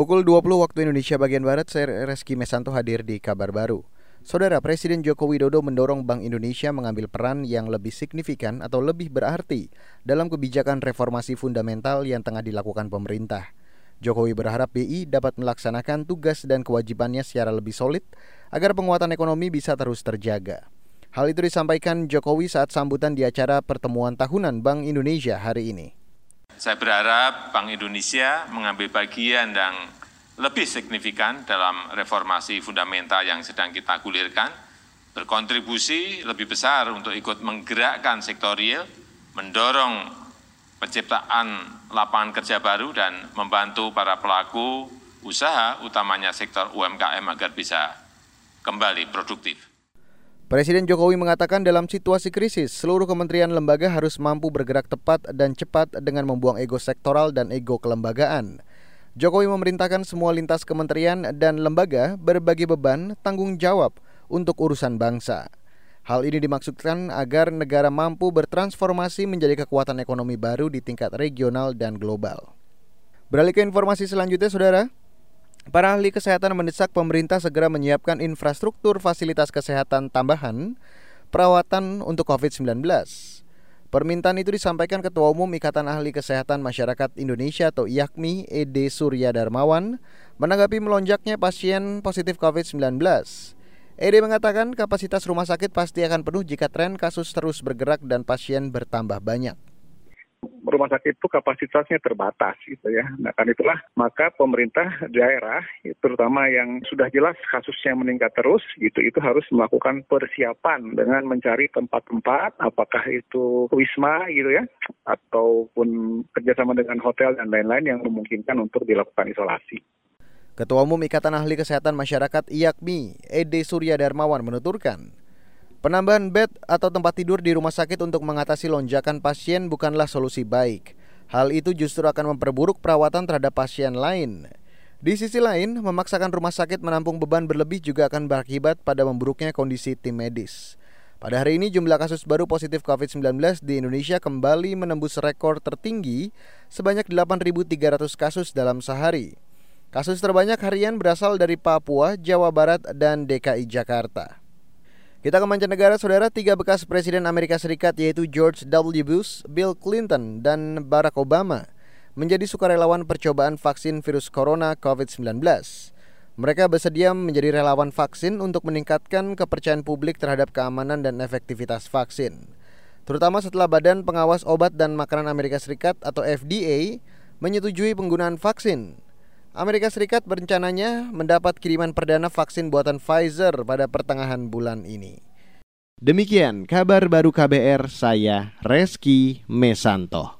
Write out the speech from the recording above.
Pukul 20 waktu Indonesia bagian Barat, saya Reski Mesanto hadir di kabar baru. Saudara Presiden Joko Widodo mendorong Bank Indonesia mengambil peran yang lebih signifikan atau lebih berarti dalam kebijakan reformasi fundamental yang tengah dilakukan pemerintah. Jokowi berharap BI dapat melaksanakan tugas dan kewajibannya secara lebih solid agar penguatan ekonomi bisa terus terjaga. Hal itu disampaikan Jokowi saat sambutan di acara pertemuan tahunan Bank Indonesia hari ini. Saya berharap Bank Indonesia mengambil bagian yang lebih signifikan dalam reformasi fundamental yang sedang kita gulirkan, berkontribusi lebih besar untuk ikut menggerakkan sektor real, mendorong penciptaan lapangan kerja baru dan membantu para pelaku usaha, utamanya sektor UMKM agar bisa kembali produktif. Presiden Jokowi mengatakan dalam situasi krisis, seluruh kementerian lembaga harus mampu bergerak tepat dan cepat dengan membuang ego sektoral dan ego kelembagaan. Jokowi memerintahkan semua lintas kementerian dan lembaga berbagi beban tanggung jawab untuk urusan bangsa. Hal ini dimaksudkan agar negara mampu bertransformasi menjadi kekuatan ekonomi baru di tingkat regional dan global. Beralih ke informasi selanjutnya, saudara. Para ahli kesehatan mendesak pemerintah segera menyiapkan infrastruktur fasilitas kesehatan tambahan perawatan untuk COVID-19. Permintaan itu disampaikan Ketua Umum Ikatan Ahli Kesehatan Masyarakat Indonesia atau IAKMI Ede Surya Darmawan menanggapi melonjaknya pasien positif COVID-19. Ede mengatakan kapasitas rumah sakit pasti akan penuh jika tren kasus terus bergerak dan pasien bertambah banyak rumah sakit itu kapasitasnya terbatas gitu ya. Nah kan itulah maka pemerintah daerah terutama yang sudah jelas kasusnya meningkat terus gitu itu harus melakukan persiapan dengan mencari tempat-tempat apakah itu wisma gitu ya ataupun kerjasama dengan hotel dan lain-lain yang memungkinkan untuk dilakukan isolasi. Ketua Umum Ikatan Ahli Kesehatan Masyarakat IAKMI, Ede Surya Darmawan menuturkan, Penambahan bed atau tempat tidur di rumah sakit untuk mengatasi lonjakan pasien bukanlah solusi baik. Hal itu justru akan memperburuk perawatan terhadap pasien lain. Di sisi lain, memaksakan rumah sakit menampung beban berlebih juga akan berakibat pada memburuknya kondisi tim medis. Pada hari ini jumlah kasus baru positif COVID-19 di Indonesia kembali menembus rekor tertinggi sebanyak 8.300 kasus dalam sehari. Kasus terbanyak harian berasal dari Papua, Jawa Barat, dan DKI Jakarta. Kita ke mancanegara, saudara. Tiga bekas Presiden Amerika Serikat yaitu George W. Bush, Bill Clinton, dan Barack Obama menjadi sukarelawan percobaan vaksin virus corona COVID-19. Mereka bersedia menjadi relawan vaksin untuk meningkatkan kepercayaan publik terhadap keamanan dan efektivitas vaksin. Terutama setelah Badan Pengawas Obat dan Makanan Amerika Serikat atau FDA menyetujui penggunaan vaksin Amerika Serikat berencananya mendapat kiriman perdana vaksin buatan Pfizer pada pertengahan bulan ini. Demikian kabar baru KBR saya Reski Mesanto.